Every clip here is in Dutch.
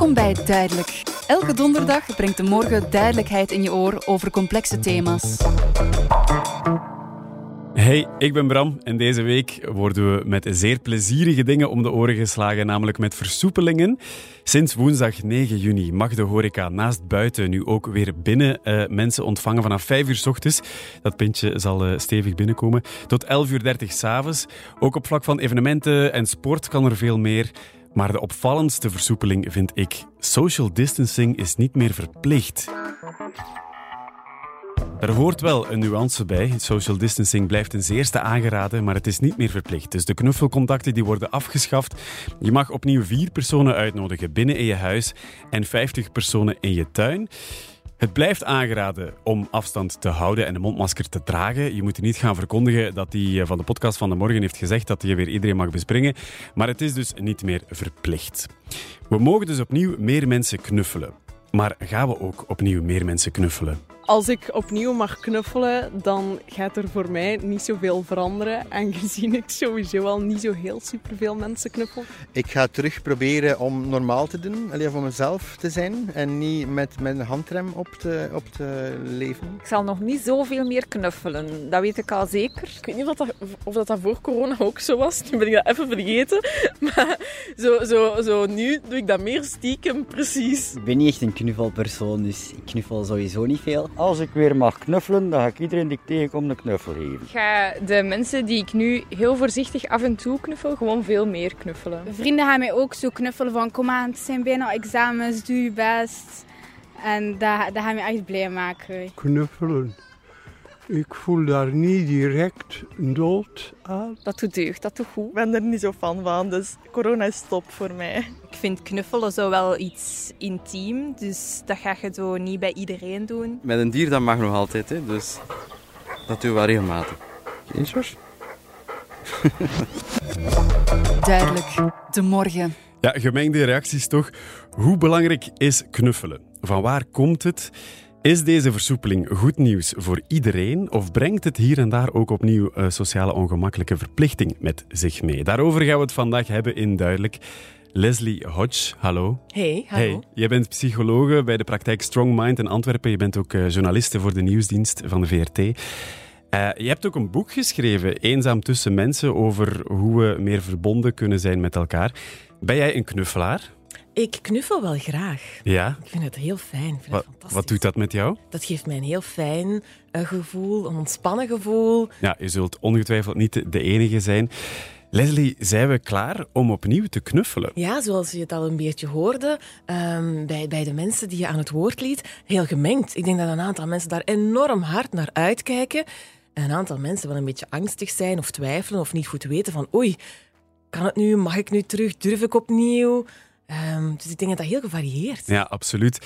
Welkom bij Duidelijk. Elke donderdag brengt de morgen duidelijkheid in je oor over complexe thema's. Hey, ik ben Bram en deze week worden we met zeer plezierige dingen om de oren geslagen, namelijk met versoepelingen. Sinds woensdag 9 juni mag de horeca naast buiten nu ook weer binnen uh, mensen ontvangen vanaf 5 uur s ochtends. Dat pintje zal uh, stevig binnenkomen. Tot 11 uur 30 s'avonds. Ook op vlak van evenementen en sport kan er veel meer. Maar de opvallendste versoepeling vind ik: social distancing is niet meer verplicht. Er hoort wel een nuance bij. Social distancing blijft ten zeerste aangeraden, maar het is niet meer verplicht. Dus de knuffelcontacten die worden afgeschaft. Je mag opnieuw vier personen uitnodigen binnen in je huis en 50 personen in je tuin. Het blijft aangeraden om afstand te houden en een mondmasker te dragen. Je moet niet gaan verkondigen dat hij van de podcast van de morgen heeft gezegd dat hij weer iedereen mag bespringen. Maar het is dus niet meer verplicht. We mogen dus opnieuw meer mensen knuffelen. Maar gaan we ook opnieuw meer mensen knuffelen? Als ik opnieuw mag knuffelen, dan gaat er voor mij niet zoveel veranderen. Aangezien ik sowieso al niet zo heel superveel mensen knuffel. Ik ga terug proberen om normaal te doen, alleen voor mezelf te zijn. En niet met, met een handrem op te, op te leven. Ik zal nog niet zoveel meer knuffelen, dat weet ik al zeker. Ik weet niet of dat, of dat, dat voor corona ook zo was. Nu ben ik dat even vergeten. Maar zo, zo, zo nu doe ik dat meer stiekem, precies. Ik ben niet echt een knuffelpersoon, dus ik knuffel sowieso niet veel. Als ik weer mag knuffelen, dan ga ik iedereen die ik tegenkom een knuffel geven. Ik ga de mensen die ik nu heel voorzichtig af en toe knuffel, gewoon veel meer knuffelen. Vrienden gaan mij ook zo knuffelen van kom aan, het zijn bijna examens, doe je best. En dat, dat gaat me echt blij maken. Knuffelen. Ik voel daar niet direct dood aan. Dat doet deugd, dat doet goed. Ik ben er niet zo fan van, dus corona is top voor mij. Ik vind knuffelen zo wel iets intiem, dus dat ga je zo niet bij iedereen doen. Met een dier dat mag nog altijd, hè, dus dat doen we wel regelmatig. Geen George? Duidelijk, de morgen. Ja, gemengde reacties toch. Hoe belangrijk is knuffelen? Van waar komt het? Is deze versoepeling goed nieuws voor iedereen of brengt het hier en daar ook opnieuw een sociale ongemakkelijke verplichting met zich mee? Daarover gaan we het vandaag hebben in Duidelijk. Leslie Hodge, hallo. Hey, hallo. Hey, jij bent psychologe bij de praktijk Strong Mind in Antwerpen. Je bent ook uh, journaliste voor de nieuwsdienst van de VRT. Uh, je hebt ook een boek geschreven, Eenzaam tussen mensen, over hoe we meer verbonden kunnen zijn met elkaar. Ben jij een knuffelaar? Ik knuffel wel graag. Ja? Ik vind het heel fijn. Ik vind wat, het wat doet dat met jou? Dat geeft mij een heel fijn uh, gevoel, een ontspannen gevoel. Ja, je zult ongetwijfeld niet de enige zijn. Leslie, zijn we klaar om opnieuw te knuffelen? Ja, zoals je het al een beetje hoorde um, bij, bij de mensen die je aan het woord liet, heel gemengd. Ik denk dat een aantal mensen daar enorm hard naar uitkijken. En een aantal mensen wel een beetje angstig zijn of twijfelen of niet goed weten van oei, kan het nu, mag ik nu terug, durf ik opnieuw? Um, dus ik denk dat dat heel gevarieerd Ja, absoluut.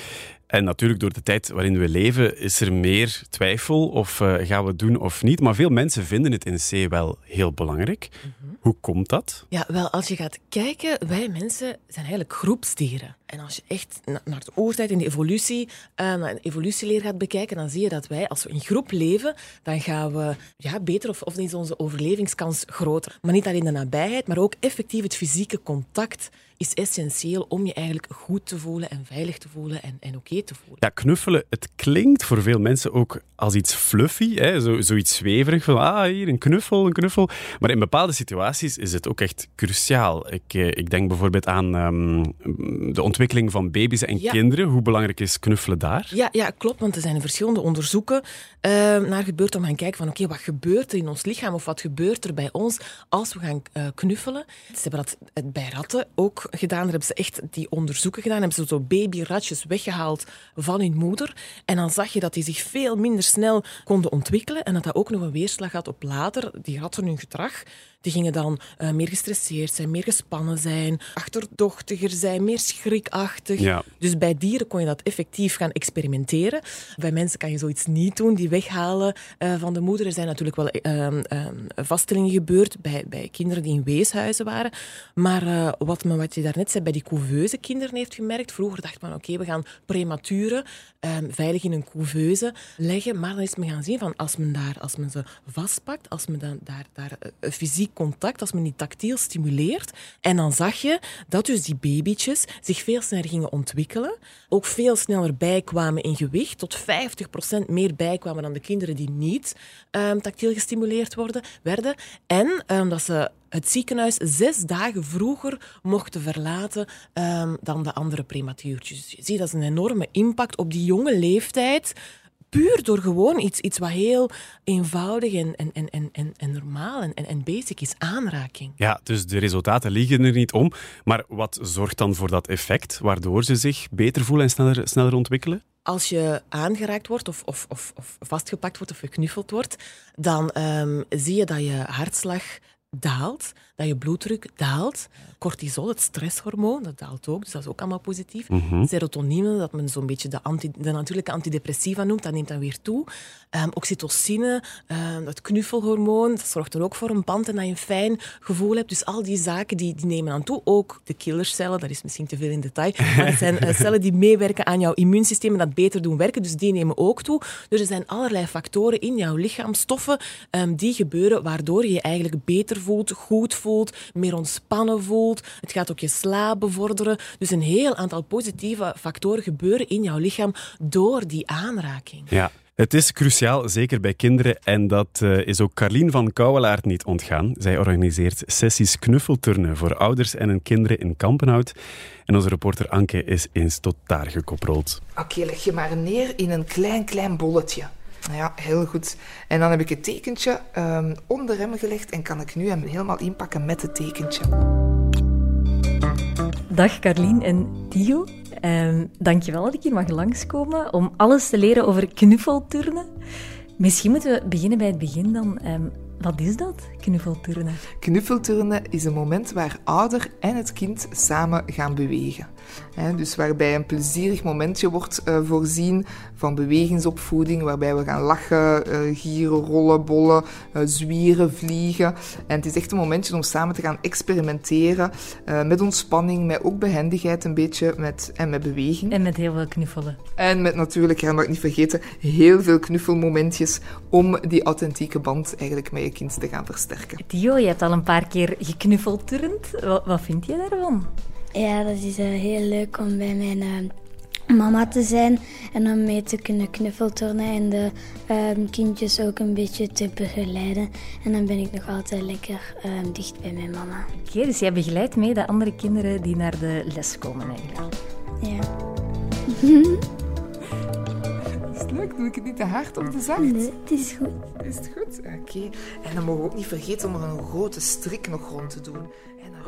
En natuurlijk, door de tijd waarin we leven, is er meer twijfel of uh, gaan we het doen of niet. Maar veel mensen vinden het in C wel heel belangrijk. Mm -hmm. Hoe komt dat? Ja, wel, als je gaat kijken, wij mensen zijn eigenlijk groepsdieren. En als je echt naar de oortijd in de evolutie, uh, naar de evolutieleer gaat bekijken, dan zie je dat wij, als we in groep leven, dan gaan we ja, beter of, of is onze overlevingskans groter. Maar niet alleen de nabijheid, maar ook effectief het fysieke contact is essentieel om je eigenlijk goed te voelen en veilig te voelen en, en oké okay te voelen. Ja, knuffelen, het klinkt voor veel mensen ook als iets fluffy, hè? Zo, zoiets zweverig, van ah, hier een knuffel, een knuffel. Maar in bepaalde situaties is het ook echt cruciaal. Ik, eh, ik denk bijvoorbeeld aan um, de ontwikkeling van baby's en ja. kinderen. Hoe belangrijk is knuffelen daar? Ja, ja, klopt, want er zijn verschillende onderzoeken uh, naar gebeurd om gaan kijken van oké, okay, wat gebeurt er in ons lichaam of wat gebeurt er bij ons als we gaan uh, knuffelen. Ze hebben dat bij ratten ook gedaan. Daar hebben ze echt die onderzoeken gedaan. Hebben ze zo babyratjes weggehaald van hun moeder. En dan zag je dat die zich veel minder snel konden ontwikkelen en dat dat ook nog een weerslag had op later, die ratten hun gedrag. Die gingen dan uh, meer gestresseerd zijn, meer gespannen zijn, achterdochtiger zijn, meer schrikachtig. Ja. Dus bij dieren kon je dat effectief gaan experimenteren. Bij mensen kan je zoiets niet doen, die weghalen uh, van de moeder. Er zijn natuurlijk wel uh, vaststellingen gebeurd bij, bij kinderen die in weeshuizen waren. Maar eh, wat, men, wat je daarnet zei, bij die couveuse kinderen heeft gemerkt. Vroeger dacht men, oké, okay, we gaan prematuren ehm, veilig in een couveuse leggen. Maar dan is men gaan zien van als men, daar, als men ze vastpakt, als men dan daar, daar fysiek contact als men die tactiel stimuleert. En dan zag je dat dus die babytjes zich veel sneller gingen ontwikkelen. Ook veel sneller bijkwamen in gewicht. Tot 50% meer bijkwamen dan de kinderen die niet um, tactiel gestimuleerd worden, werden. En um, dat ze het ziekenhuis zes dagen vroeger mochten verlaten um, dan de andere prematuurtjes. Je ziet, dat is een enorme impact op die jonge leeftijd puur door gewoon iets, iets wat heel eenvoudig en, en, en, en, en normaal en, en, basic is, aanraking. Ja, dus de resultaten liegen er niet om. Maar wat zorgt dan voor dat effect, waardoor ze zich beter voelen en sneller, sneller ontwikkelen? Als je aangeraakt wordt of, of, of, of vastgepakt wordt of geknuffeld wordt, dan um, zie je dat je hartslag daalt, dat je bloeddruk daalt. Cortisol, het stresshormoon, dat daalt ook, dus dat is ook allemaal positief. Mm Serotonine, dat men zo'n beetje de, anti, de natuurlijke antidepressiva noemt, dat neemt dan weer toe. Um, oxytocine, um, het knuffelhormoon, dat zorgt er ook voor een band en dat je een fijn gevoel hebt. Dus al die zaken die, die nemen aan toe. Ook de killercellen, dat is misschien te veel in detail, maar het zijn uh, cellen die meewerken aan jouw immuunsysteem en dat beter doen werken, dus die nemen ook toe. Dus er zijn allerlei factoren in jouw lichaam, stoffen, um, die gebeuren waardoor je je eigenlijk beter voelt, goed voelt, meer ontspannen voelt. Het gaat ook je slaap bevorderen. Dus een heel aantal positieve factoren gebeuren in jouw lichaam door die aanraking. Ja. Het is cruciaal, zeker bij kinderen. En dat uh, is ook Carlien van Kouwelaert niet ontgaan. Zij organiseert sessies knuffelturnen voor ouders en hun kinderen in Kampenhout. En onze reporter Anke is eens tot daar gekoppeld. Oké, okay, leg je maar neer in een klein, klein bolletje. Ja, heel goed. En dan heb ik het tekentje um, onder hem gelegd en kan ik nu hem helemaal inpakken met het tekentje. Dag Carlien en Tio. Um, dankjewel dat ik hier mag langskomen om alles te leren over knuffelturnen. Misschien moeten we beginnen bij het begin dan. Um, wat is dat, knuffelturnen? Knuffelturnen is een moment waar ouder en het kind samen gaan bewegen. dus waarbij een plezierig momentje wordt uh, voorzien van bewegingsopvoeding, waarbij we gaan lachen, uh, gieren, rollen, bollen, uh, zwieren, vliegen. En het is echt een momentje om samen te gaan experimenteren met ontspanning, met ook behendigheid een beetje met, en met beweging. En met heel veel knuffelen. En met natuurlijk, ja, mag ik niet vergeten, heel veel knuffelmomentjes om die authentieke band eigenlijk met je kind te gaan versterken. Tio, je hebt al een paar keer geknuffeld Wat, wat vind je daarvan? Ja, dat is uh, heel leuk om bij mijn uh, mama te zijn en om mee te kunnen knuffelturnen en de uh, kindjes ook een beetje te begeleiden. En dan ben ik nog altijd lekker ehm, dicht bij mijn mama. Oké, okay, dus jij begeleidt mee de andere kinderen die naar de les komen eigenlijk? Ja. Doe ik het niet te hard of te zacht? Nee, het is goed. Is het goed? Oké. En dan mogen we ook niet vergeten om er een grote strik nog rond te doen.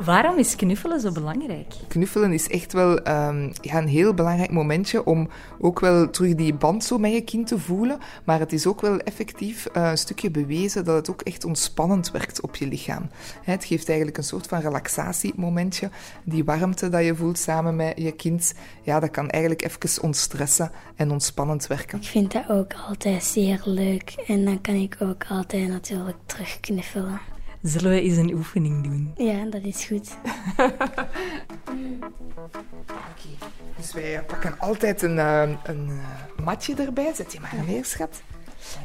Waarom is knuffelen zo belangrijk? Knuffelen is echt wel um, ja, een heel belangrijk momentje om ook wel terug die band zo met je kind te voelen. Maar het is ook wel effectief uh, een stukje bewezen dat het ook echt ontspannend werkt op je lichaam. Het geeft eigenlijk een soort van relaxatiemomentje. Die warmte dat je voelt samen met je kind, ja, dat kan eigenlijk even ontstressen en ontspannend werken. Ik vind dat ook altijd zeer leuk. En dan kan ik ook altijd natuurlijk terugknuffelen. Zullen we eens een oefening doen? Ja, dat is goed. Oké, dus wij pakken altijd een, uh, een uh, matje erbij. Zet je maar neer, schat.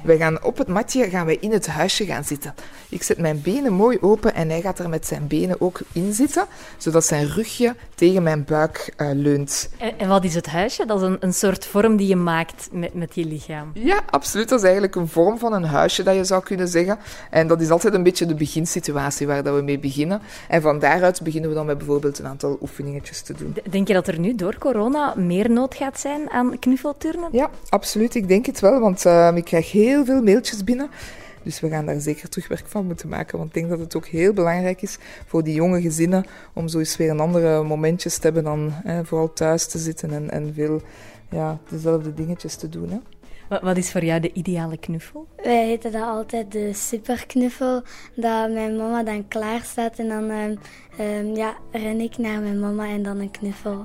We gaan op het matje gaan wij in het huisje gaan zitten. Ik zet mijn benen mooi open en hij gaat er met zijn benen ook in zitten, zodat zijn rugje tegen mijn buik uh, leunt. En, en, wat is het huisje? Dat is een, een soort vorm die je maakt met, met je lichaam. Ja, absoluut. Dat is eigenlijk een vorm van een huisje, dat je zou kunnen zeggen. En dat is altijd een beetje de beginsituatie waar dat we mee beginnen. En van daaruit beginnen we dan met bijvoorbeeld een aantal oefeningetjes te doen. Denk je dat er nu door corona meer nood gaat zijn aan knuffelturnen? Ja, absoluut. Ik denk het wel, want uh, ik krijg heel veel mailtjes binnen. Dus we gaan daar zeker terugwerk van moeten maken. Want ik denk dat het ook heel belangrijk is voor die jonge gezinnen om zo eens weer een andere momentjes te hebben dan hè, vooral thuis te zitten en, en veel ja, dezelfde dingetjes te doen. Hè. Wat, wat is voor jou de ideale knuffel? Wij heten dat altijd de superknuffel. Dat mijn mama dan klaar staat en dan um, ja, ren ik naar mijn mama en dan een knuffel.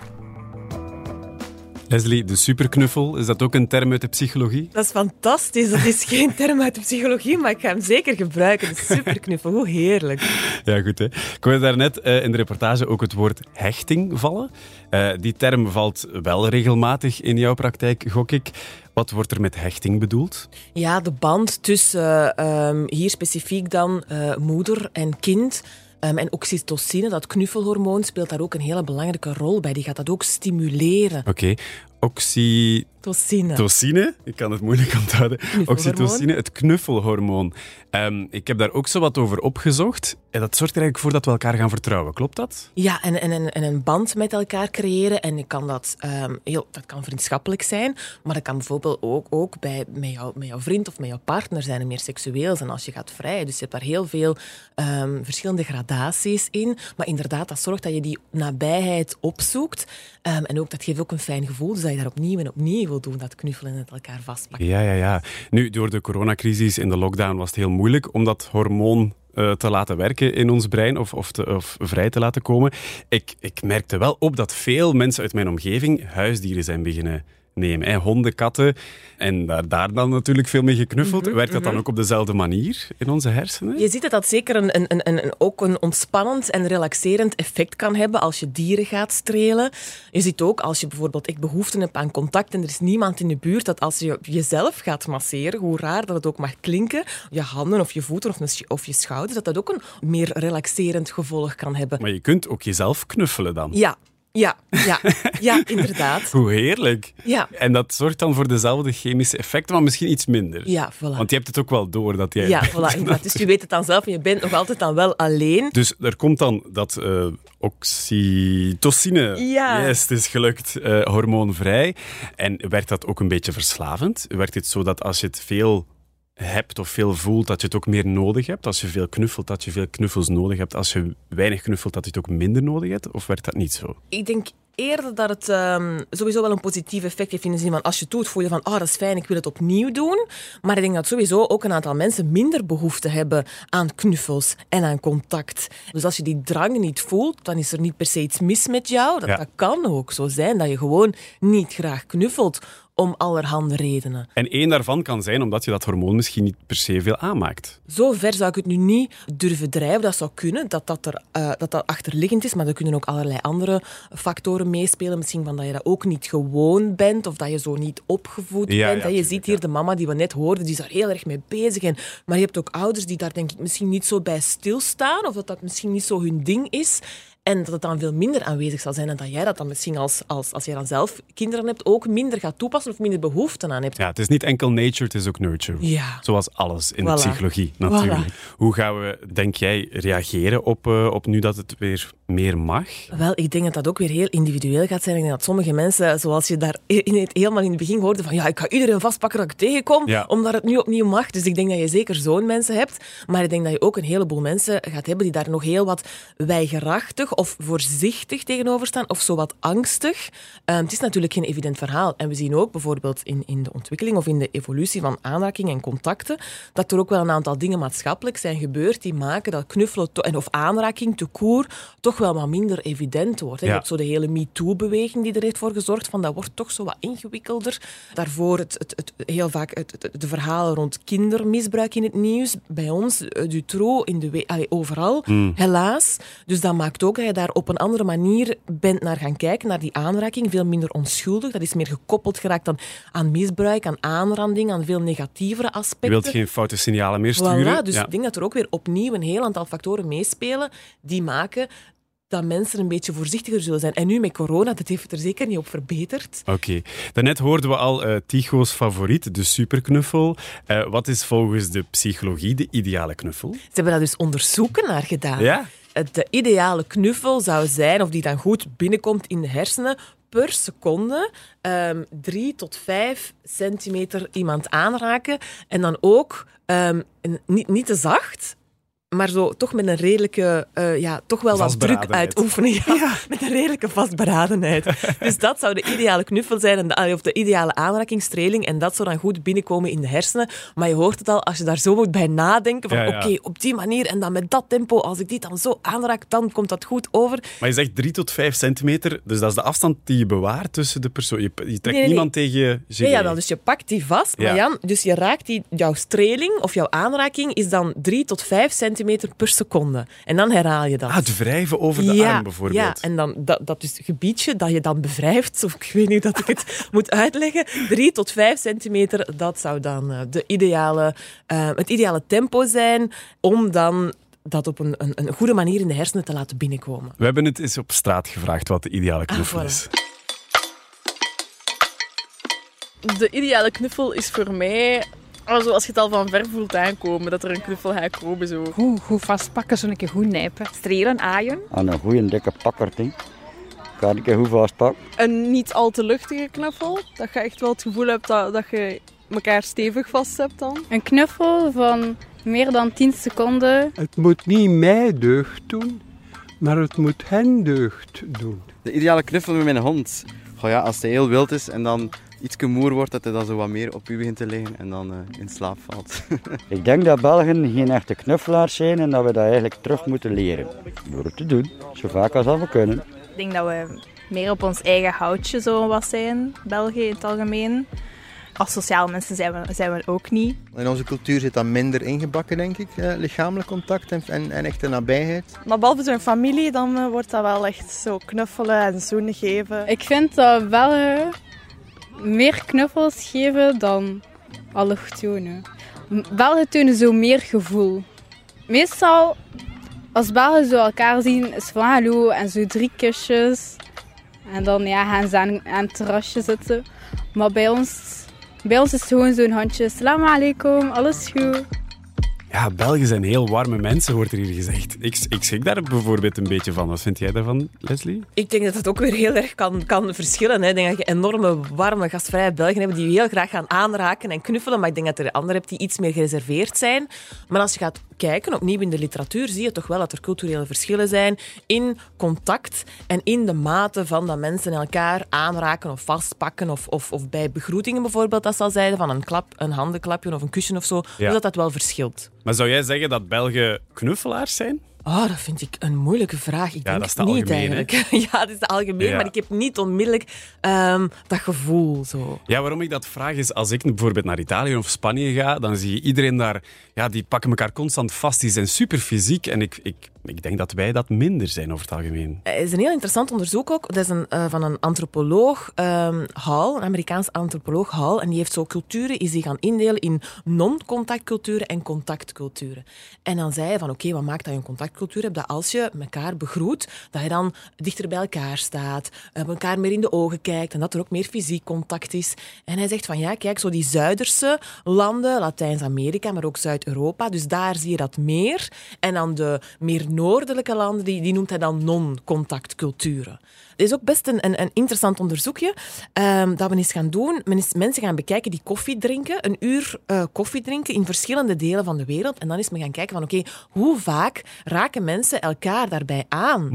Leslie, de superknuffel, is dat ook een term uit de psychologie? Dat is fantastisch. Dat is geen term uit de psychologie, maar ik ga hem zeker gebruiken. De superknuffel, hoe heerlijk. Ja, goed. Hè? Ik hoorde daarnet uh, in de reportage ook het woord hechting vallen. Uh, die term valt wel regelmatig in jouw praktijk, gok ik. Wat wordt er met hechting bedoeld? Ja, de band tussen uh, um, hier specifiek dan uh, moeder en kind. Um, en oxytocine, dat knuffelhormoon, speelt daar ook een hele belangrijke rol bij. Die gaat dat ook stimuleren. Oké. Oxy... Oxytocine. Tocine, ik kan het moeilijk onthouden. Oxytocine, het knuffelhormoon. Um, ik heb daar ook zo wat over opgezocht. En dat zorgt er eigenlijk voor dat we elkaar gaan vertrouwen. Klopt dat? Ja, en, en, en een band met elkaar creëren. En ik kan dat, um, heel, dat kan vriendschappelijk zijn, maar dat kan bijvoorbeeld ook, ook bij, met, jou, met jouw vriend of met jouw partner zijn en meer seksueel zijn als je gaat vrijen. Dus je hebt daar heel veel um, verschillende gradaties in. Maar inderdaad, dat zorgt dat je die nabijheid opzoekt. en ook, dat geeft ook een fijn gevoel. Dus dat je daar opnieuw en opnieuw wil doen, dat knuffelen en het elkaar vastpakken. Ja, ja, ja. Nu, door de coronacrisis in de lockdown was het heel moeilijk om dat hormoon uh, te laten werken in ons brein of, of, te, of vrij te laten komen. Ik, ik merkte wel op dat veel mensen uit mijn omgeving huisdieren zijn beginnen nemen. Hè. Honden, katten. En daar, daar dan natuurlijk veel mee geknuffeld. Mm -hmm, Werkt dat dan ook op dezelfde manier in onze hersenen? Je ziet dat dat zeker een, een, een, een, ook een ontspannend en relaxerend effect kan hebben als je dieren gaat strelen. Je ziet ook als je bijvoorbeeld ik behoefte hebt aan contact en er is niemand in de buurt, dat als je jezelf gaat masseren, hoe raar dat het ook mag klinken, je handen of je voeten of, of je schouders, dat dat ook een meer relaxerend gevolg kan hebben. Maar je kunt ook jezelf knuffelen dan? Ja, ja, ja, ja, inderdaad. Hoe heerlijk. Ja. En dat zorgt dan voor dezelfde chemische effecten, maar misschien iets minder. Ja, voilà. Want je hebt het ook wel door dat jij... Ja, voilà, inderdaad. Dus je weet het dan zelf en je bent nog altijd dan wel alleen. Dus er komt dan dat uh, oxytocine, ja. yes, het is gelukt, uh, hormoonvrij. En werkt dat ook een beetje verslavend? Werkt het zo dat als je het veel hebt of veel voelt, dat je het ook meer nodig hebt. Als je veel knuffelt, dat je veel knuffels nodig hebt. Als je weinig knuffelt, dat je het ook minder nodig hebt. Of werkt dat niet zo? Ik denk eerder dat het um, sowieso wel een positief effect heeft in de zin van als je het doet, voel je van, oh, dat is fijn, ik wil het opnieuw doen. Maar ik denk dat sowieso ook een aantal mensen minder behoefte hebben aan knuffels en aan contact. Dus als je die drang niet voelt, dan is er niet per se iets mis met jou. Dat, Ja. dat kan ook zo zijn, dat je gewoon niet graag knuffelt om allerhande redenen. En één daarvan kan zijn omdat je dat hormoon misschien niet per se veel aanmaakt. Zo ver zou ik het nu niet durven drijven. Dat zou kunnen, dat dat, er, uh, dat dat achterliggend is, maar er kunnen ook allerlei andere factoren meespelen. Misschien van dat je dat ook niet gewoon bent of dat je zo niet opgevoed Ja, bent. ja, je ziet hier de mama die we net hoorden, die is daar heel erg mee bezig. En, maar je hebt ook ouders die daar denk ik misschien niet zo bij stilstaan of dat dat misschien niet zo hun ding is. En dat het dan veel minder aanwezig zal zijn en dat jij dat dan misschien als, als, als jij dan zelf kinderen hebt ook minder gaat toepassen of minder behoefte aan hebt. Ja, het is niet enkel nature, het is ook nurture. Ja. Zoals alles in de psychologie natuurlijk. Hoe gaan we, denk jij, reageren op, eh, op nu dat het weer meer mag? Wel, ik denk dat dat ook weer heel individueel gaat zijn. Ik denk dat sommige mensen, zoals je daar in het, helemaal in het begin hoorde, van ja, ik ga iedereen vastpakken dat ik tegenkom, Ja. omdat het nu opnieuw mag. Dus ik denk dat je zeker zo'n mensen hebt. Maar ik denk dat je ook een heleboel mensen gaat hebben die daar nog heel wat weigerachtig of voorzichtig tegenover staan, of zo wat angstig. Eh, het is natuurlijk geen evident verhaal. En we zien ook bijvoorbeeld in, in de ontwikkeling of in de evolutie van aanraking en contacten, dat er ook wel een aantal dingen maatschappelijk zijn gebeurd die maken dat knuffelen en of aanraking te koer toch wel wat minder evident wordt. hè. Je Ja. hebt zo de hele MeToo-beweging die er heeft voor gezorgd van dat wordt toch zo wat ingewikkelder. Daarvoor het, het, het, heel vaak het, het- de verhalen rond kindermisbruik in het nieuws. Bij ons, eh, Dutroux, in de we- allee, overal, Mm. helaas. Dus dat maakt ook dat je daar op een andere manier bent naar gaan kijken, naar die aanraking. Veel minder onschuldig. Dat is meer gekoppeld geraakt dan aan misbruik, aan aanranding, aan veel negatievere Je aspecten. wilt geen foute signalen meer sturen. Voilà, dus Ja. ik denk dat er ook weer opnieuw een heel aantal factoren meespelen die maken dat mensen een beetje voorzichtiger zullen zijn. En nu met corona, dat heeft het er zeker niet op verbeterd. Oké. Daarnet hoorden we al Tycho's favoriet, de superknuffel. Eh, wat is volgens de psychologie de ideale knuffel? Ze hebben daar dus onderzoeken naar gedaan. Ja? De ideale knuffel zou zijn, of die dan goed binnenkomt in de hersenen, per seconde ehm, drie tot vijf centimeter iemand aanraken. En dan ook ehm, niet, niet te zacht, maar zo toch met een redelijke, uh, ja, toch wel wat druk uitoefenen. Ja, ja, Met een redelijke vastberadenheid. dus dat zou de ideale knuffel zijn, en of de ideale aanrakingstreling. En dat zou dan goed binnenkomen in de hersenen. Maar je hoort het al, als je daar zo moet bij nadenken, van oké, op die manier en dan met dat tempo, als ik die dan zo aanraak, dan komt dat goed over. Maar je zegt drie tot vijf centimeter, dus dat is de afstand die je bewaart tussen de persoon. Je, je trekt niemand tegen je Nee, ja, dus je pakt die vast, maar Jan, dus je raakt die, jouw streling of jouw aanraking is dan drie tot vijf centimeter per seconde. En dan herhaal je dat. Ah, het wrijven over de arm bijvoorbeeld. Ja, en dan, dat, dat is het gebiedje dat je dan bevrijft, of ik weet niet dat ik het moet uitleggen, drie tot vijf centimeter, dat zou dan uh, de ideale, uh, het ideale tempo zijn om dan dat op een, een, een, goede manier in de hersenen te laten binnenkomen. We hebben het eens op straat gevraagd wat de ideale ah, knuffel is. De ideale knuffel is voor mij Oh, als je het al van ver voelt aankomen, dat er een knuffel gaat komen. Zo. Goed, goed vastpakken, zo'n keer goed nijpen. Strelen, aaien. Aan een goede dikke pakker, ding. Kan ik goed vastpakken. Een niet al te luchtige knuffel. Dat je echt wel het gevoel hebt dat, dat je elkaar stevig vast hebt dan. Een knuffel van meer dan 10 seconden. Het moet niet mij deugd doen, maar het moet hen deugd doen. De ideale knuffel met mijn hond. Goh ja, als hij heel wild is en dan iets moer wordt, dat hij dan zo wat meer op u begint te liggen en dan uh, in slaap valt. ik denk dat Belgen geen echte knuffelaars zijn en dat we dat eigenlijk terug moeten leren. Door het te doen, zo vaak als we kunnen. Ik denk dat we meer op ons eigen houtje zo wat zijn, België in het algemeen. Als sociale mensen zijn we, zijn we ook niet. In onze cultuur zit dat minder ingebakken, denk ik. Eh, lichamelijk contact en, en, en echte nabijheid. Maar behalve zo'n familie, dan uh, wordt dat wel echt zo knuffelen en zoenen geven. Ik vind dat Belgen meer knuffels geven dan allochtonen. Belgen zo meer gevoel. Meestal, als Belgen zo elkaar zien, is van hallo en zo drie kusjes. En dan ja, gaan ze aan, aan het terrasje zitten. Maar bij ons, bij ons is het gewoon zo'n handje. Salam alaikum, alles goed. Ja, Belgen zijn heel warme mensen, wordt er hier gezegd. Ik, ik schrik daar bijvoorbeeld een beetje van. Wat vind jij daarvan, Leslie? Ik denk dat het ook weer heel erg kan, kan verschillen. Hè. Ik denk dat je enorme, warme, gastvrije Belgen hebt die je heel graag gaan aanraken en knuffelen. Maar ik denk dat er anderen hebt die iets meer gereserveerd zijn. Maar als je gaat kijken, opnieuw in de literatuur, zie je toch wel dat er culturele verschillen zijn in contact en in de mate van dat mensen elkaar aanraken of vastpakken. Of, of, of bij begroetingen bijvoorbeeld, dat zal zijn van een klap, een handenklapje of een kusje of zo. Ja. dat dat wel verschilt. Maar zou jij zeggen dat Belgen knuffelaars zijn? Oh, dat vind ik een moeilijke vraag. Ik ja, denk dat is niet eigenlijk. ja, dat is de algemeen, maar ik heb niet onmiddellijk um, dat gevoel. Zo. Ja, waarom ik dat vraag is, als ik bijvoorbeeld naar Italië of Spanje ga, dan zie je iedereen daar, ja, die pakken elkaar constant vast. Die zijn super fysiek en ik, ik ik denk dat wij dat minder zijn over het algemeen. Het is een heel interessant onderzoek ook. Dat is een, uh, van een antropoloog, um, Hall, een Amerikaans antropoloog Hall. En die heeft zo culturen, is die gaan indelen in non-contactculturen en contactculturen. En dan zei hij van, oké, wat maakt dat je een contactcultuur hebt? Dat als je elkaar begroet, dat je dan dichter bij elkaar staat, uh, elkaar meer in de ogen kijkt en dat er ook meer fysiek contact is. En hij zegt van, ja, kijk, zo die Zuiderse landen, Latijns-Amerika, maar ook Zuid-Europa, dus daar zie je dat meer. En dan de meer noordelijke landen, die, die noemt hij dan non-contactculturen. Het is ook best een, een, interessant onderzoekje um, dat we eens gaan doen. Men is mensen gaan bekijken die koffie drinken, een uur uh, koffie drinken in verschillende delen van de wereld. En dan is men gaan kijken van oké, hoe vaak raken mensen elkaar daarbij aan?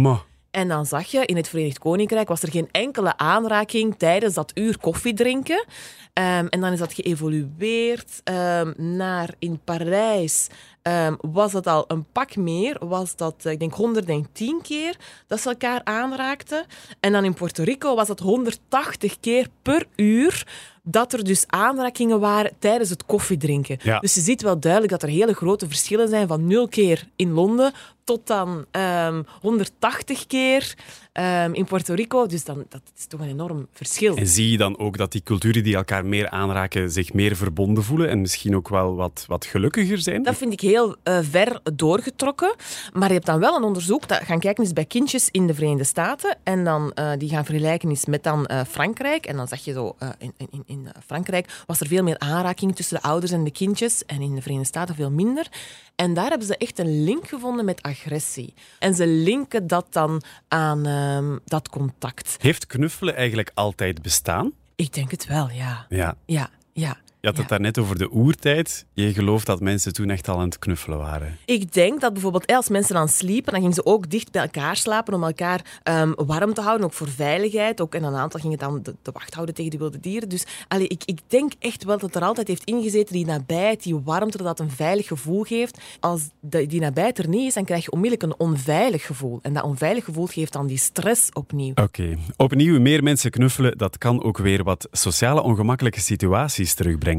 En dan zag je, in het Verenigd Koninkrijk was er geen enkele aanraking tijdens dat uur koffie drinken. Um, en dan is dat geëvolueerd um, naar in Parijs um, was dat al een pak meer. Was dat, eh, ik denk, 110 keer dat ze elkaar aanraakten. En dan in Puerto Rico was dat 180 keer per uur dat er dus aanrakingen waren tijdens het koffiedrinken. Ja. Dus je ziet wel duidelijk dat er hele grote verschillen zijn van nul keer in Londen tot dan um, 180 keer um, in Puerto Rico. Dus dan, dat is toch een enorm verschil. En zie je dan ook dat die culturen die elkaar meer aanraken zich meer verbonden voelen en misschien ook wel wat, wat gelukkiger zijn? Dat vind ik heel uh, ver doorgetrokken. Maar je hebt dan wel een onderzoek dat gaan kijken is bij kindjes in de Verenigde Staten. En dan uh, die gaan vergelijken is met dan uh, Frankrijk. En dan zag je zo, in, in, in Frankrijk was er veel meer aanraking tussen de ouders en de kindjes. En in de Verenigde Staten veel minder. En daar hebben ze echt een link gevonden met agressie. En ze linken dat dan aan uh, dat contact. Heeft knuffelen eigenlijk altijd bestaan? Ik denk het wel, ja. Ja. Ja, ja. Je had het daarnet over de oertijd. Je gelooft dat mensen toen echt al aan het knuffelen waren. Ik denk dat bijvoorbeeld als mensen dan sliepen, dan gingen ze ook dicht bij elkaar slapen om elkaar ehm, warm te houden, ook voor veiligheid. Ook, en een aantal gingen dan de, de wacht houden tegen de wilde dieren. Dus allee, ik, ik denk echt wel dat er altijd heeft ingezeten die nabijheid, die warmte, dat een veilig gevoel geeft. Als de, die nabijheid er niet is, dan krijg je onmiddellijk een onveilig gevoel. En dat onveilig gevoel geeft dan die stress opnieuw. Oké. Opnieuw meer mensen knuffelen, dat kan ook weer wat sociale ongemakkelijke situaties terugbrengen.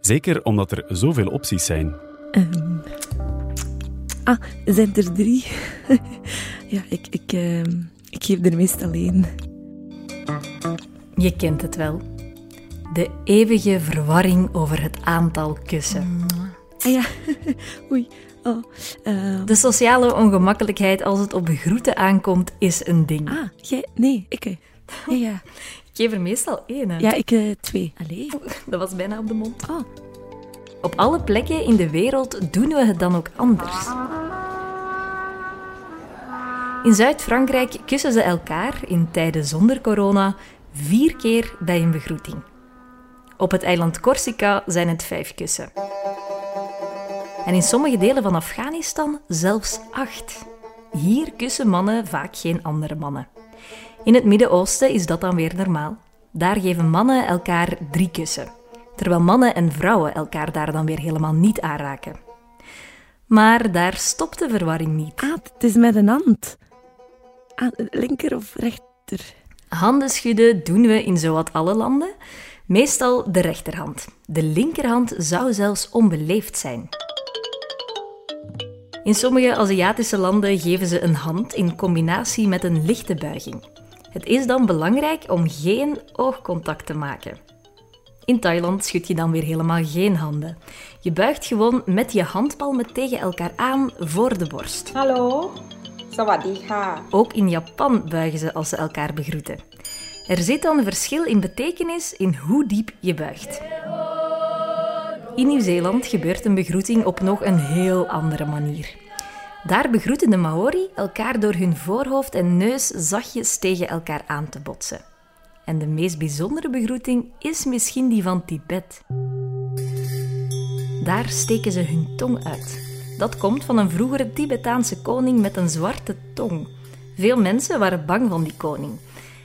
Zeker omdat er zoveel opties zijn. Ehm, ah, zijn er drie? ja, ik, ik, ehm, ik geef er meestal één. Je kent het wel. De eeuwige verwarring over het aantal kussen. Ah ja, oei. Oh, ehm. De sociale ongemakkelijkheid als het op begroeten aankomt, is een ding. Ah, jij? Nee, ik. eh. Ja, ja. Ik geef er meestal één. Hè. Ja, ik eh, twee. Allee. Dat was bijna op de mond. Oh. Op alle plekken in de wereld doen we het dan ook anders. In Zuid-Frankrijk kussen ze elkaar in tijden zonder corona vier keer bij een begroeting. Op het eiland Corsica zijn het vijf kussen. En in sommige delen van Afghanistan zelfs acht. Hier kussen mannen vaak geen andere mannen. In het Midden-Oosten is dat dan weer normaal. Daar geven mannen elkaar drie kussen, terwijl mannen en vrouwen elkaar daar dan weer helemaal niet aanraken. Maar daar stopt de verwarring niet. Ah, het is met een hand. Ah, linker of rechter? Handen schudden doen we in zowat alle landen. Meestal de rechterhand. De linkerhand zou zelfs onbeleefd zijn. In sommige Aziatische landen geven ze een hand in combinatie met een lichte buiging. Het is dan belangrijk om geen oogcontact te maken. In Thailand schud je dan weer helemaal geen handen. Je buigt gewoon met je handpalmen tegen elkaar aan voor de borst. Hallo, sawadika. Ook in Japan buigen ze als ze elkaar begroeten. Er zit dan een verschil in betekenis in hoe diep je buigt. In Nieuw-Zeeland gebeurt een begroeting op nog een heel andere manier. Daar begroeten de Maori elkaar door hun voorhoofd en neus zachtjes tegen elkaar aan te botsen. En de meest bijzondere begroeting is misschien die van Tibet. Daar steken ze hun tong uit. Dat komt van een vroegere Tibetaanse koning met een zwarte tong. Veel mensen waren bang van die koning.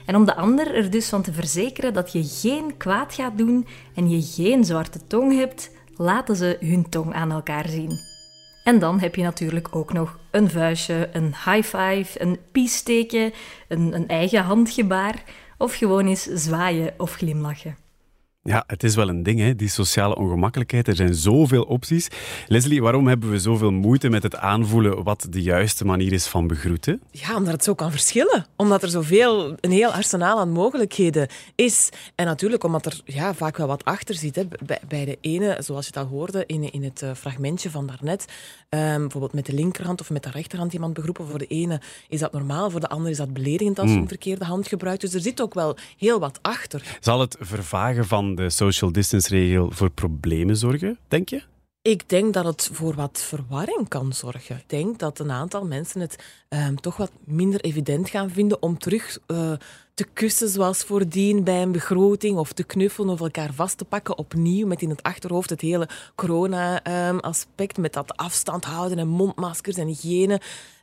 En om de ander er dus van te verzekeren dat je geen kwaad gaat doen en je geen zwarte tong hebt, laten ze hun tong aan elkaar zien. En dan heb je natuurlijk ook nog een vuistje, een high five, een peace een, een eigen handgebaar of gewoon eens zwaaien of glimlachen. Ja, het is wel een ding, hè? die sociale ongemakkelijkheid. Er zijn zoveel opties. Leslie, waarom hebben we zoveel moeite met het aanvoelen wat de juiste manier is van begroeten? Ja, omdat het zo kan verschillen. Omdat er zoveel, een heel arsenaal aan mogelijkheden is. En natuurlijk omdat er ja, vaak wel wat achter zit. Hè. Bij, bij de ene, zoals je het al hoorde in, in het eh, fragmentje van daarnet, um, bijvoorbeeld met de linkerhand of met de rechterhand iemand begroepen. Voor de ene is dat normaal, voor de andere is dat beledigend als je Hmm. een verkeerde hand gebruikt. Dus er zit ook wel heel wat achter. Zal het vervagen van de social distance regel voor problemen zorgen, denk je? Ik denk dat het voor wat verwarring kan zorgen. Ik denk dat een aantal mensen het ehm, toch wat minder evident gaan vinden om terug eh, te kussen zoals voordien bij een begroting of te knuffelen of elkaar vast te pakken opnieuw met in het achterhoofd het hele corona-aspect met dat afstand houden en mondmaskers en hygiëne.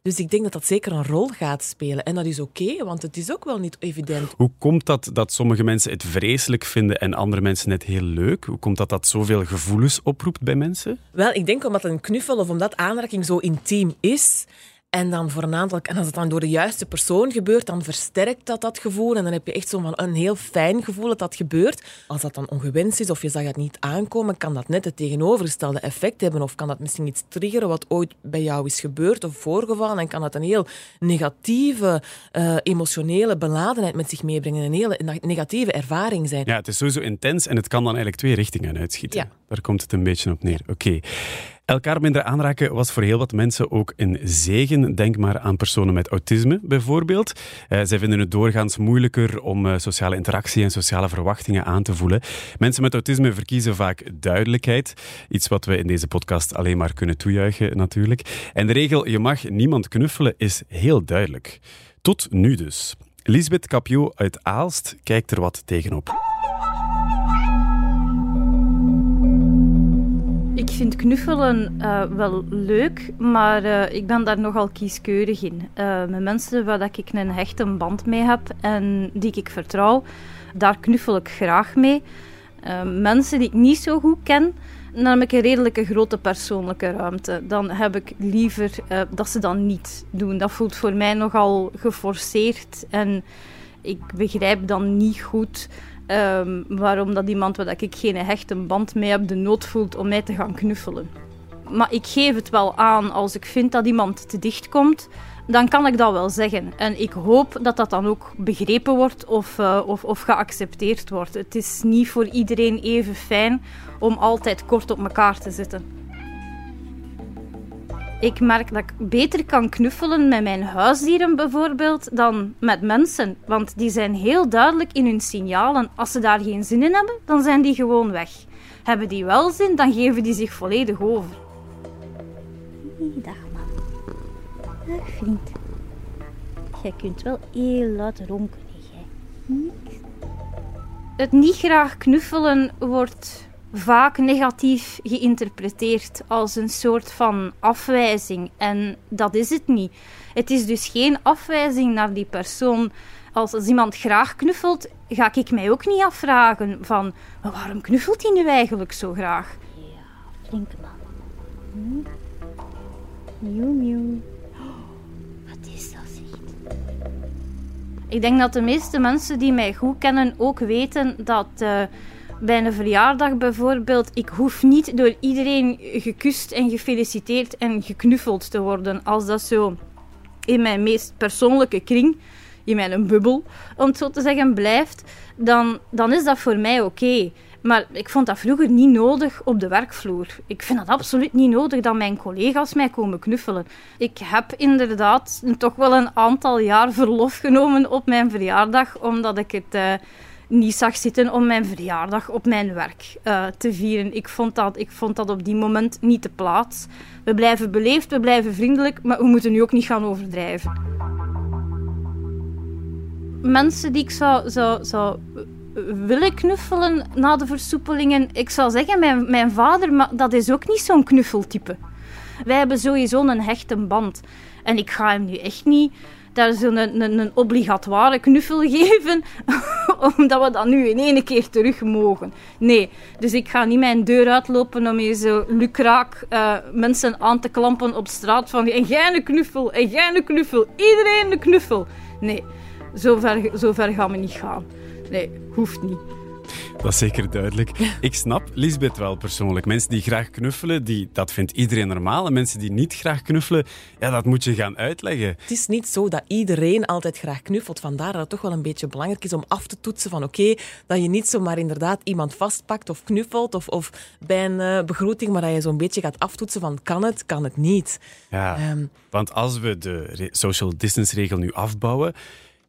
Dus ik denk dat dat zeker een rol gaat spelen. En dat is oké, want het is ook wel niet evident. Hoe komt dat dat sommige mensen het vreselijk vinden en andere mensen het heel leuk? Hoe komt dat dat zoveel gevoelens oproept bij mensen? Wel, ik denk omdat een knuffel of omdat aanraking zo intiem is. En dan voor een aantal, en als het dan door de juiste persoon gebeurt, dan versterkt dat dat gevoel. En dan heb je echt zo'n van een heel fijn gevoel dat dat gebeurt. Als dat dan ongewenst is of je zag het niet aankomen, kan dat net het tegenovergestelde effect hebben. Of kan dat misschien iets triggeren wat ooit bij jou is gebeurd of voorgevallen. En kan dat een heel negatieve, eh, emotionele beladenheid met zich meebrengen. Een hele ne- negatieve ervaring zijn. Ja, het is sowieso intens en het kan dan eigenlijk twee richtingen uitschieten. Ja. Daar komt het een beetje op neer. Oké. Elkaar minder aanraken was voor heel wat mensen ook een zegen. Denk maar aan personen met autisme bijvoorbeeld. Eh, zij vinden het doorgaans moeilijker om eh, sociale interactie en sociale verwachtingen aan te voelen. Mensen met autisme verkiezen vaak duidelijkheid. Iets wat we in deze podcast alleen maar kunnen toejuichen natuurlijk. En de regel je mag niemand knuffelen is heel duidelijk. Tot nu dus. Lisbeth Capio uit Aalst kijkt er wat tegenop. Ik vind knuffelen uh, wel leuk, maar uh, ik ben daar nogal kieskeurig in. Uh, met mensen waar ik een hechte band mee heb en die ik vertrouw, daar knuffel ik graag mee. mensen die ik niet zo goed ken, heb ik een redelijke grote persoonlijke ruimte. Dan heb ik liever dat ze dat niet doen. Dat voelt voor mij nogal geforceerd en ik begrijp dan niet goed Um, waarom dat iemand waar ik geen hechte band mee heb, de nood voelt om mij te gaan knuffelen. Maar ik geef het wel aan als ik vind dat iemand te dicht komt, dan kan ik dat wel zeggen. En ik hoop dat dat dan ook begrepen wordt of, uh, of, of geaccepteerd wordt. Het is niet voor iedereen even fijn om altijd kort op elkaar te zitten. Ik merk dat ik beter kan knuffelen met mijn huisdieren bijvoorbeeld dan met mensen. Want die zijn heel duidelijk in hun signalen. Als ze daar geen zin in hebben, dan zijn die gewoon weg. Hebben die wel zin, dan geven die zich volledig over. Dag man. Dag vriend. Jij kunt wel heel luid ronken, hè. Niks. Het niet graag knuffelen wordt vaak negatief geïnterpreteerd als een soort van afwijzing. En dat is het niet. Het is dus geen afwijzing naar die persoon. Als, als iemand graag knuffelt, ga ik mij ook niet afvragen van waarom knuffelt hij nu eigenlijk zo graag? Ja, flinke man. Hm? Miauw, miauw. wat is dat zeg? Ik denk dat de meeste mensen die mij goed kennen ook weten dat... Uh, bij een verjaardag bijvoorbeeld, ik hoef niet door iedereen gekust en gefeliciteerd en geknuffeld te worden. Als dat zo in mijn meest persoonlijke kring, in mijn bubbel, om het zo te zeggen, blijft, dan, dan is dat voor mij oké. Maar ik vond dat vroeger niet nodig op de werkvloer. Ik vind dat absoluut niet nodig dat mijn collega's mij komen knuffelen. Ik heb inderdaad toch wel een aantal jaar verlof genomen op mijn verjaardag, omdat ik het... Uh, niet zag zitten om mijn verjaardag op mijn werk uh, te vieren. Ik vond, dat, ik vond dat op die moment niet de plaats. We blijven beleefd, we blijven vriendelijk, maar we moeten nu ook niet gaan overdrijven. Mensen die ik zou, zou, zou willen knuffelen na de versoepelingen, ik zou zeggen mijn, mijn vader, maar dat is ook niet zo'n knuffeltype. Wij hebben sowieso een hechte band. En ik ga hem nu echt niet daar zo'n een, een, een obligatoire knuffel geven, omdat we dat nu in één keer terug mogen. Nee, dus ik ga niet mijn deur uitlopen om hier zo lukraak uh, mensen aan te klampen op straat van en jij een knuffel, en jij een knuffel, iedereen een knuffel. Nee, zover, zover gaan we niet gaan. Nee, hoeft niet. Dat is zeker duidelijk. Ik snap Lisbeth wel persoonlijk. Mensen die graag knuffelen, die, dat vindt iedereen normaal. En mensen die niet graag knuffelen, ja, dat moet je gaan uitleggen. Het is niet zo dat iedereen altijd graag knuffelt. Vandaar dat het toch wel een beetje belangrijk is om af te toetsen van oké, dat je niet zomaar inderdaad iemand vastpakt of knuffelt of, of bij een uh, begroeting, maar dat je zo'n beetje gaat aftoetsen van kan het, kan het niet. Ja, um, want als we de social distance regel nu afbouwen,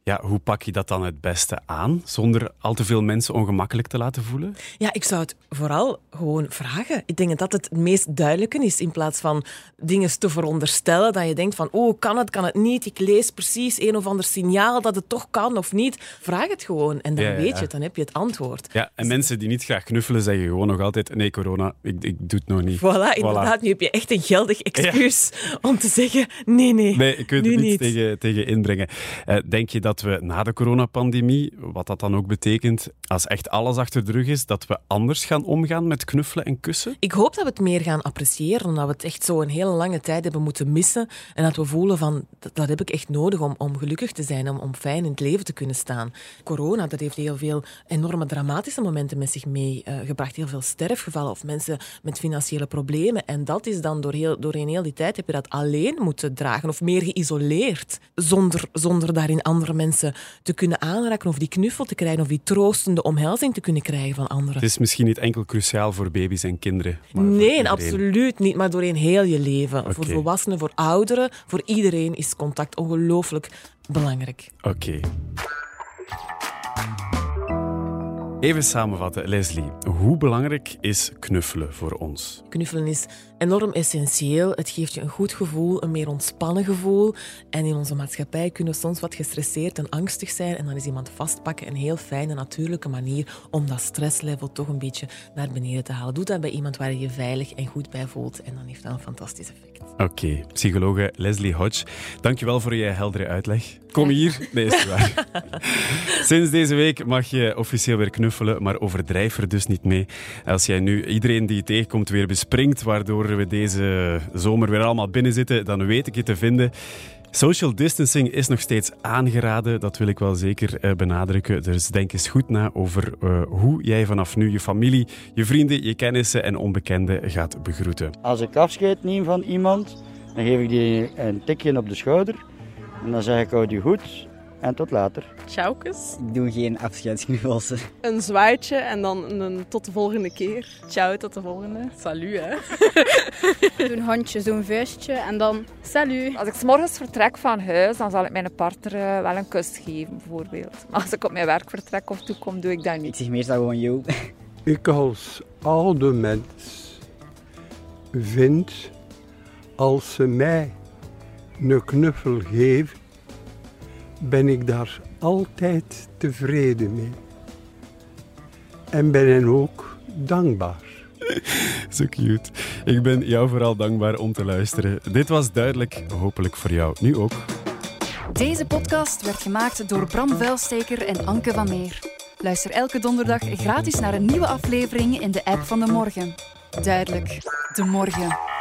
ja, hoe pak je dat dan het beste aan, zonder al te veel mensen ongemakkelijk te laten voelen? Ja, ik zou het vooral gewoon vragen. Ik denk dat het het meest duidelijke is, in plaats van dingen te veronderstellen, dat je denkt van, oh, kan het, kan het niet? Ik lees precies een of ander signaal dat het toch kan of niet. Vraag het gewoon en dan weet je het, dan heb je het antwoord. Ja, en mensen die niet graag knuffelen zeggen gewoon nog altijd, nee, corona, ik, ik doe het nog niet. Voilà, inderdaad. Nu heb je echt een geldig excuus om te zeggen, nee, nee, Nee, ik kunt er niet tegen, tegen inbrengen. Uh, denk je dat we na de coronapandemie, wat dat dan ook betekent, als echt alles achter de rug is, dat we anders gaan omgaan met knuffelen en kussen? Ik hoop dat we het meer gaan appreciëren, omdat we het echt zo een hele lange tijd hebben moeten missen. En dat we voelen van, dat, heb ik echt nodig om, om gelukkig te zijn, om, om fijn in het leven te kunnen staan. Corona, dat heeft heel veel enorme dramatische momenten met zich meegebracht. heel veel sterfgevallen of mensen met financiële problemen. En dat is dan door heel, doorheen heel die tijd heb je dat alleen moeten dragen of meer geïsoleerd, zonder, zonder daarin andere mensen te kunnen aanraken of die knuffel te krijgen of die troostende omhelzing te kunnen krijgen van anderen. Het is misschien niet enkel cruciaal voor baby's en kinderen. nee, absoluut niet, maar doorheen heel je leven. Voor volwassenen, voor ouderen, voor iedereen is contact ongelooflijk belangrijk. Oké. Even samenvatten, Leslie. Hoe belangrijk is knuffelen voor ons? Knuffelen is enorm essentieel. Het geeft je een goed gevoel, een meer ontspannen gevoel. En in onze maatschappij kunnen we soms wat gestresseerd en angstig zijn. En dan is iemand vastpakken een heel fijne, natuurlijke manier om dat stresslevel toch een beetje naar beneden te halen. Doe dat bij iemand waar je je veilig en goed bij voelt. En dan heeft dat een fantastisch effect. Oké, psychologe Leslie Hodge, dankjewel voor je heldere uitleg. Kom hier. Nee, is waar. Sinds deze week mag je officieel weer knuffelen, maar overdrijf er dus niet mee. Als jij nu iedereen die je tegenkomt weer bespringt, waardoor we deze zomer weer allemaal binnen zitten, dan weet ik je te vinden. Social distancing is nog steeds aangeraden, dat wil ik wel zeker uh, benadrukken. Dus denk eens goed na over uh, hoe jij vanaf nu je familie, je vrienden, je kennissen en onbekenden gaat begroeten. Als ik afscheid neem van iemand, dan geef ik die een tikje op de schouder. En dan zeg ik, houd je goed en tot later. Ciaukes. Ik doe geen afscheidsknuffels. Een zwaaitje en dan een tot de volgende keer. Ciao, tot de volgende. Salut, hè. Zo'n handje, zo'n vuistje en dan salut. Als ik s morgens vertrek van huis, dan zal ik mijn partner uh, wel een kus geven, bijvoorbeeld. Maar als ik op mijn werk vertrek of toekom, doe ik dat niet. Ik zeg meestal gewoon jou. Ik als oude mens vind, als ze mij een knuffel geven, ben ik daar altijd tevreden mee. En ben hen ook dankbaar. Zo cute. Ik ben jou vooral dankbaar om te luisteren. Dit was duidelijk, hopelijk voor jou nu ook. Deze podcast werd gemaakt door Bram Vuilsteker en Anke van Meer. Luister elke donderdag gratis naar een nieuwe aflevering in de app van de morgen. Duidelijk, de morgen.